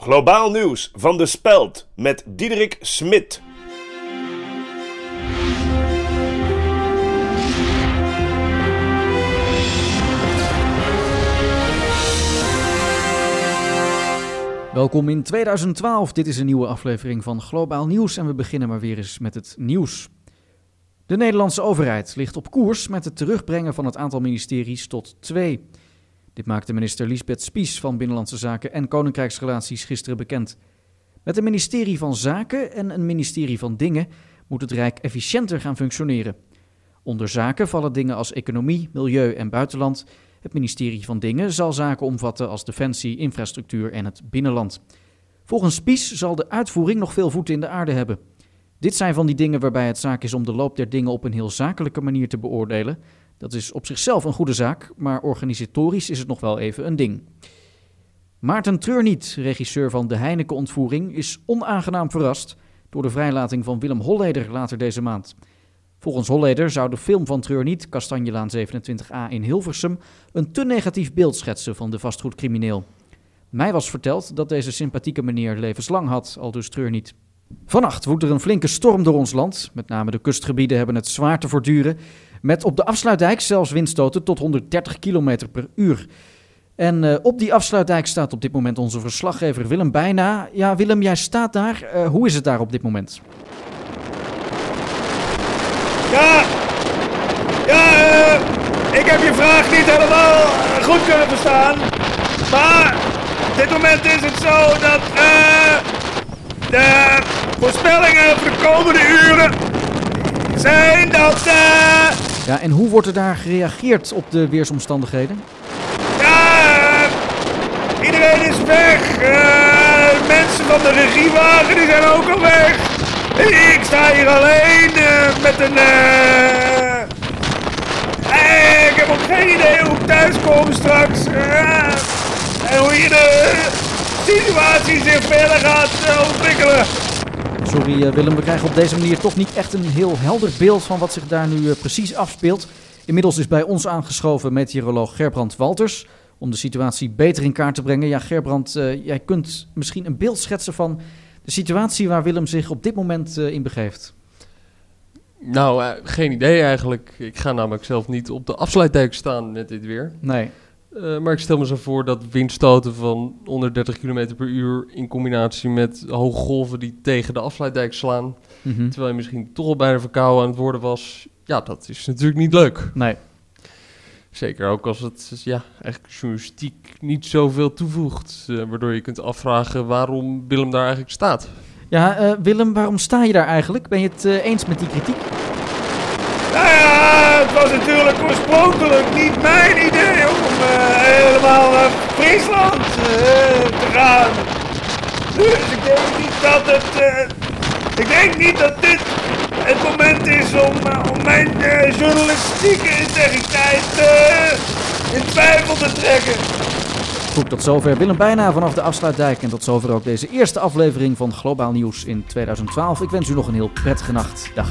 Globaal nieuws van de Speld met Diederik Smit. Welkom in 2012. Dit is een nieuwe aflevering van Globaal Nieuws en we beginnen maar weer eens met het nieuws. De Nederlandse overheid ligt op koers met het terugbrengen van het aantal ministeries tot twee. Dit maakte minister Lisbeth Spies van Binnenlandse Zaken en Koninkrijksrelaties gisteren bekend. Met een ministerie van Zaken en een ministerie van Dingen moet het Rijk efficiënter gaan functioneren. Onder zaken vallen dingen als economie, milieu en buitenland. Het ministerie van Dingen zal zaken omvatten als defensie, infrastructuur en het binnenland. Volgens Spies zal de uitvoering nog veel voeten in de aarde hebben. Dit zijn van die dingen waarbij het zaak is om de loop der dingen op een heel zakelijke manier te beoordelen. Dat is op zichzelf een goede zaak, maar organisatorisch is het nog wel even een ding. Maarten Treurniet, regisseur van de Heineken-ontvoering, is onaangenaam verrast door de vrijlating van Willem Holleder later deze maand. Volgens Holleder zou de film van Treurniet, Kastanjelaan 27a in Hilversum, een te negatief beeld schetsen van de vastgoedcrimineel. Mij was verteld dat deze sympathieke meneer levenslang had, al dus Treurniet. Vannacht woedt er een flinke storm door ons land. Met name de kustgebieden hebben het zwaar te voortduren. Met op de afsluitdijk zelfs windstoten tot 130 km per uur. En uh, op die afsluitdijk staat op dit moment onze verslaggever Willem Bijna. Ja, Willem, jij staat daar. Uh, hoe is het daar op dit moment? Ja, ja uh, ik heb je vraag niet helemaal goed kunnen verstaan. Maar op dit moment is het zo dat de voorspellingen voor de komende uren zijn dat... Ja, en hoe wordt er daar gereageerd op de weersomstandigheden? Ja, iedereen is weg. Uh, mensen van de regiewagen die zijn ook al weg. Ik sta hier alleen met een... Ik heb ook geen idee hoe ik thuis kom straks. en hoe je de situatie zich verder gaat ontwikkelen. Sorry Willem, we krijgen op deze manier toch niet echt een heel helder beeld van wat zich daar nu precies afspeelt. Inmiddels is bij ons aangeschoven meteoroloog Gerbrand Walters om de situatie beter in kaart te brengen. Ja, Gerbrand, uh, jij kunt misschien een beeld schetsen van de situatie waar Willem zich op dit moment uh, in begeeft. Nou, uh, geen idee eigenlijk. Ik ga namelijk zelf niet op de afsluitdijk staan met dit weer. Nee. Maar ik stel me zo voor dat windstoten van 130 km per uur in combinatie met hoge golven die tegen de afsluitdijk slaan, mm -hmm. terwijl je misschien toch al bijna verkouden aan het worden was, ja, dat is natuurlijk niet leuk. Nee. Zeker ook als het ja, eigenlijk journalistiek niet zoveel toevoegt. Uh, waardoor je kunt afvragen waarom Willem daar eigenlijk staat. Ja, uh, Willem, waarom sta je daar eigenlijk? Ben je het uh, eens met die kritiek? Nou ja, het was natuurlijk oorspronkelijk Friesland te gaan. Dus ik denk niet dat het. ik denk niet dat dit het moment is om, om mijn journalistieke integriteit in twijfel te trekken. Goed, tot zover Willem Bijna vanaf de Afsluitdijk. En tot zover ook deze eerste aflevering van Globaal Nieuws in 2012. Ik wens u nog een heel prettige nacht. Dag.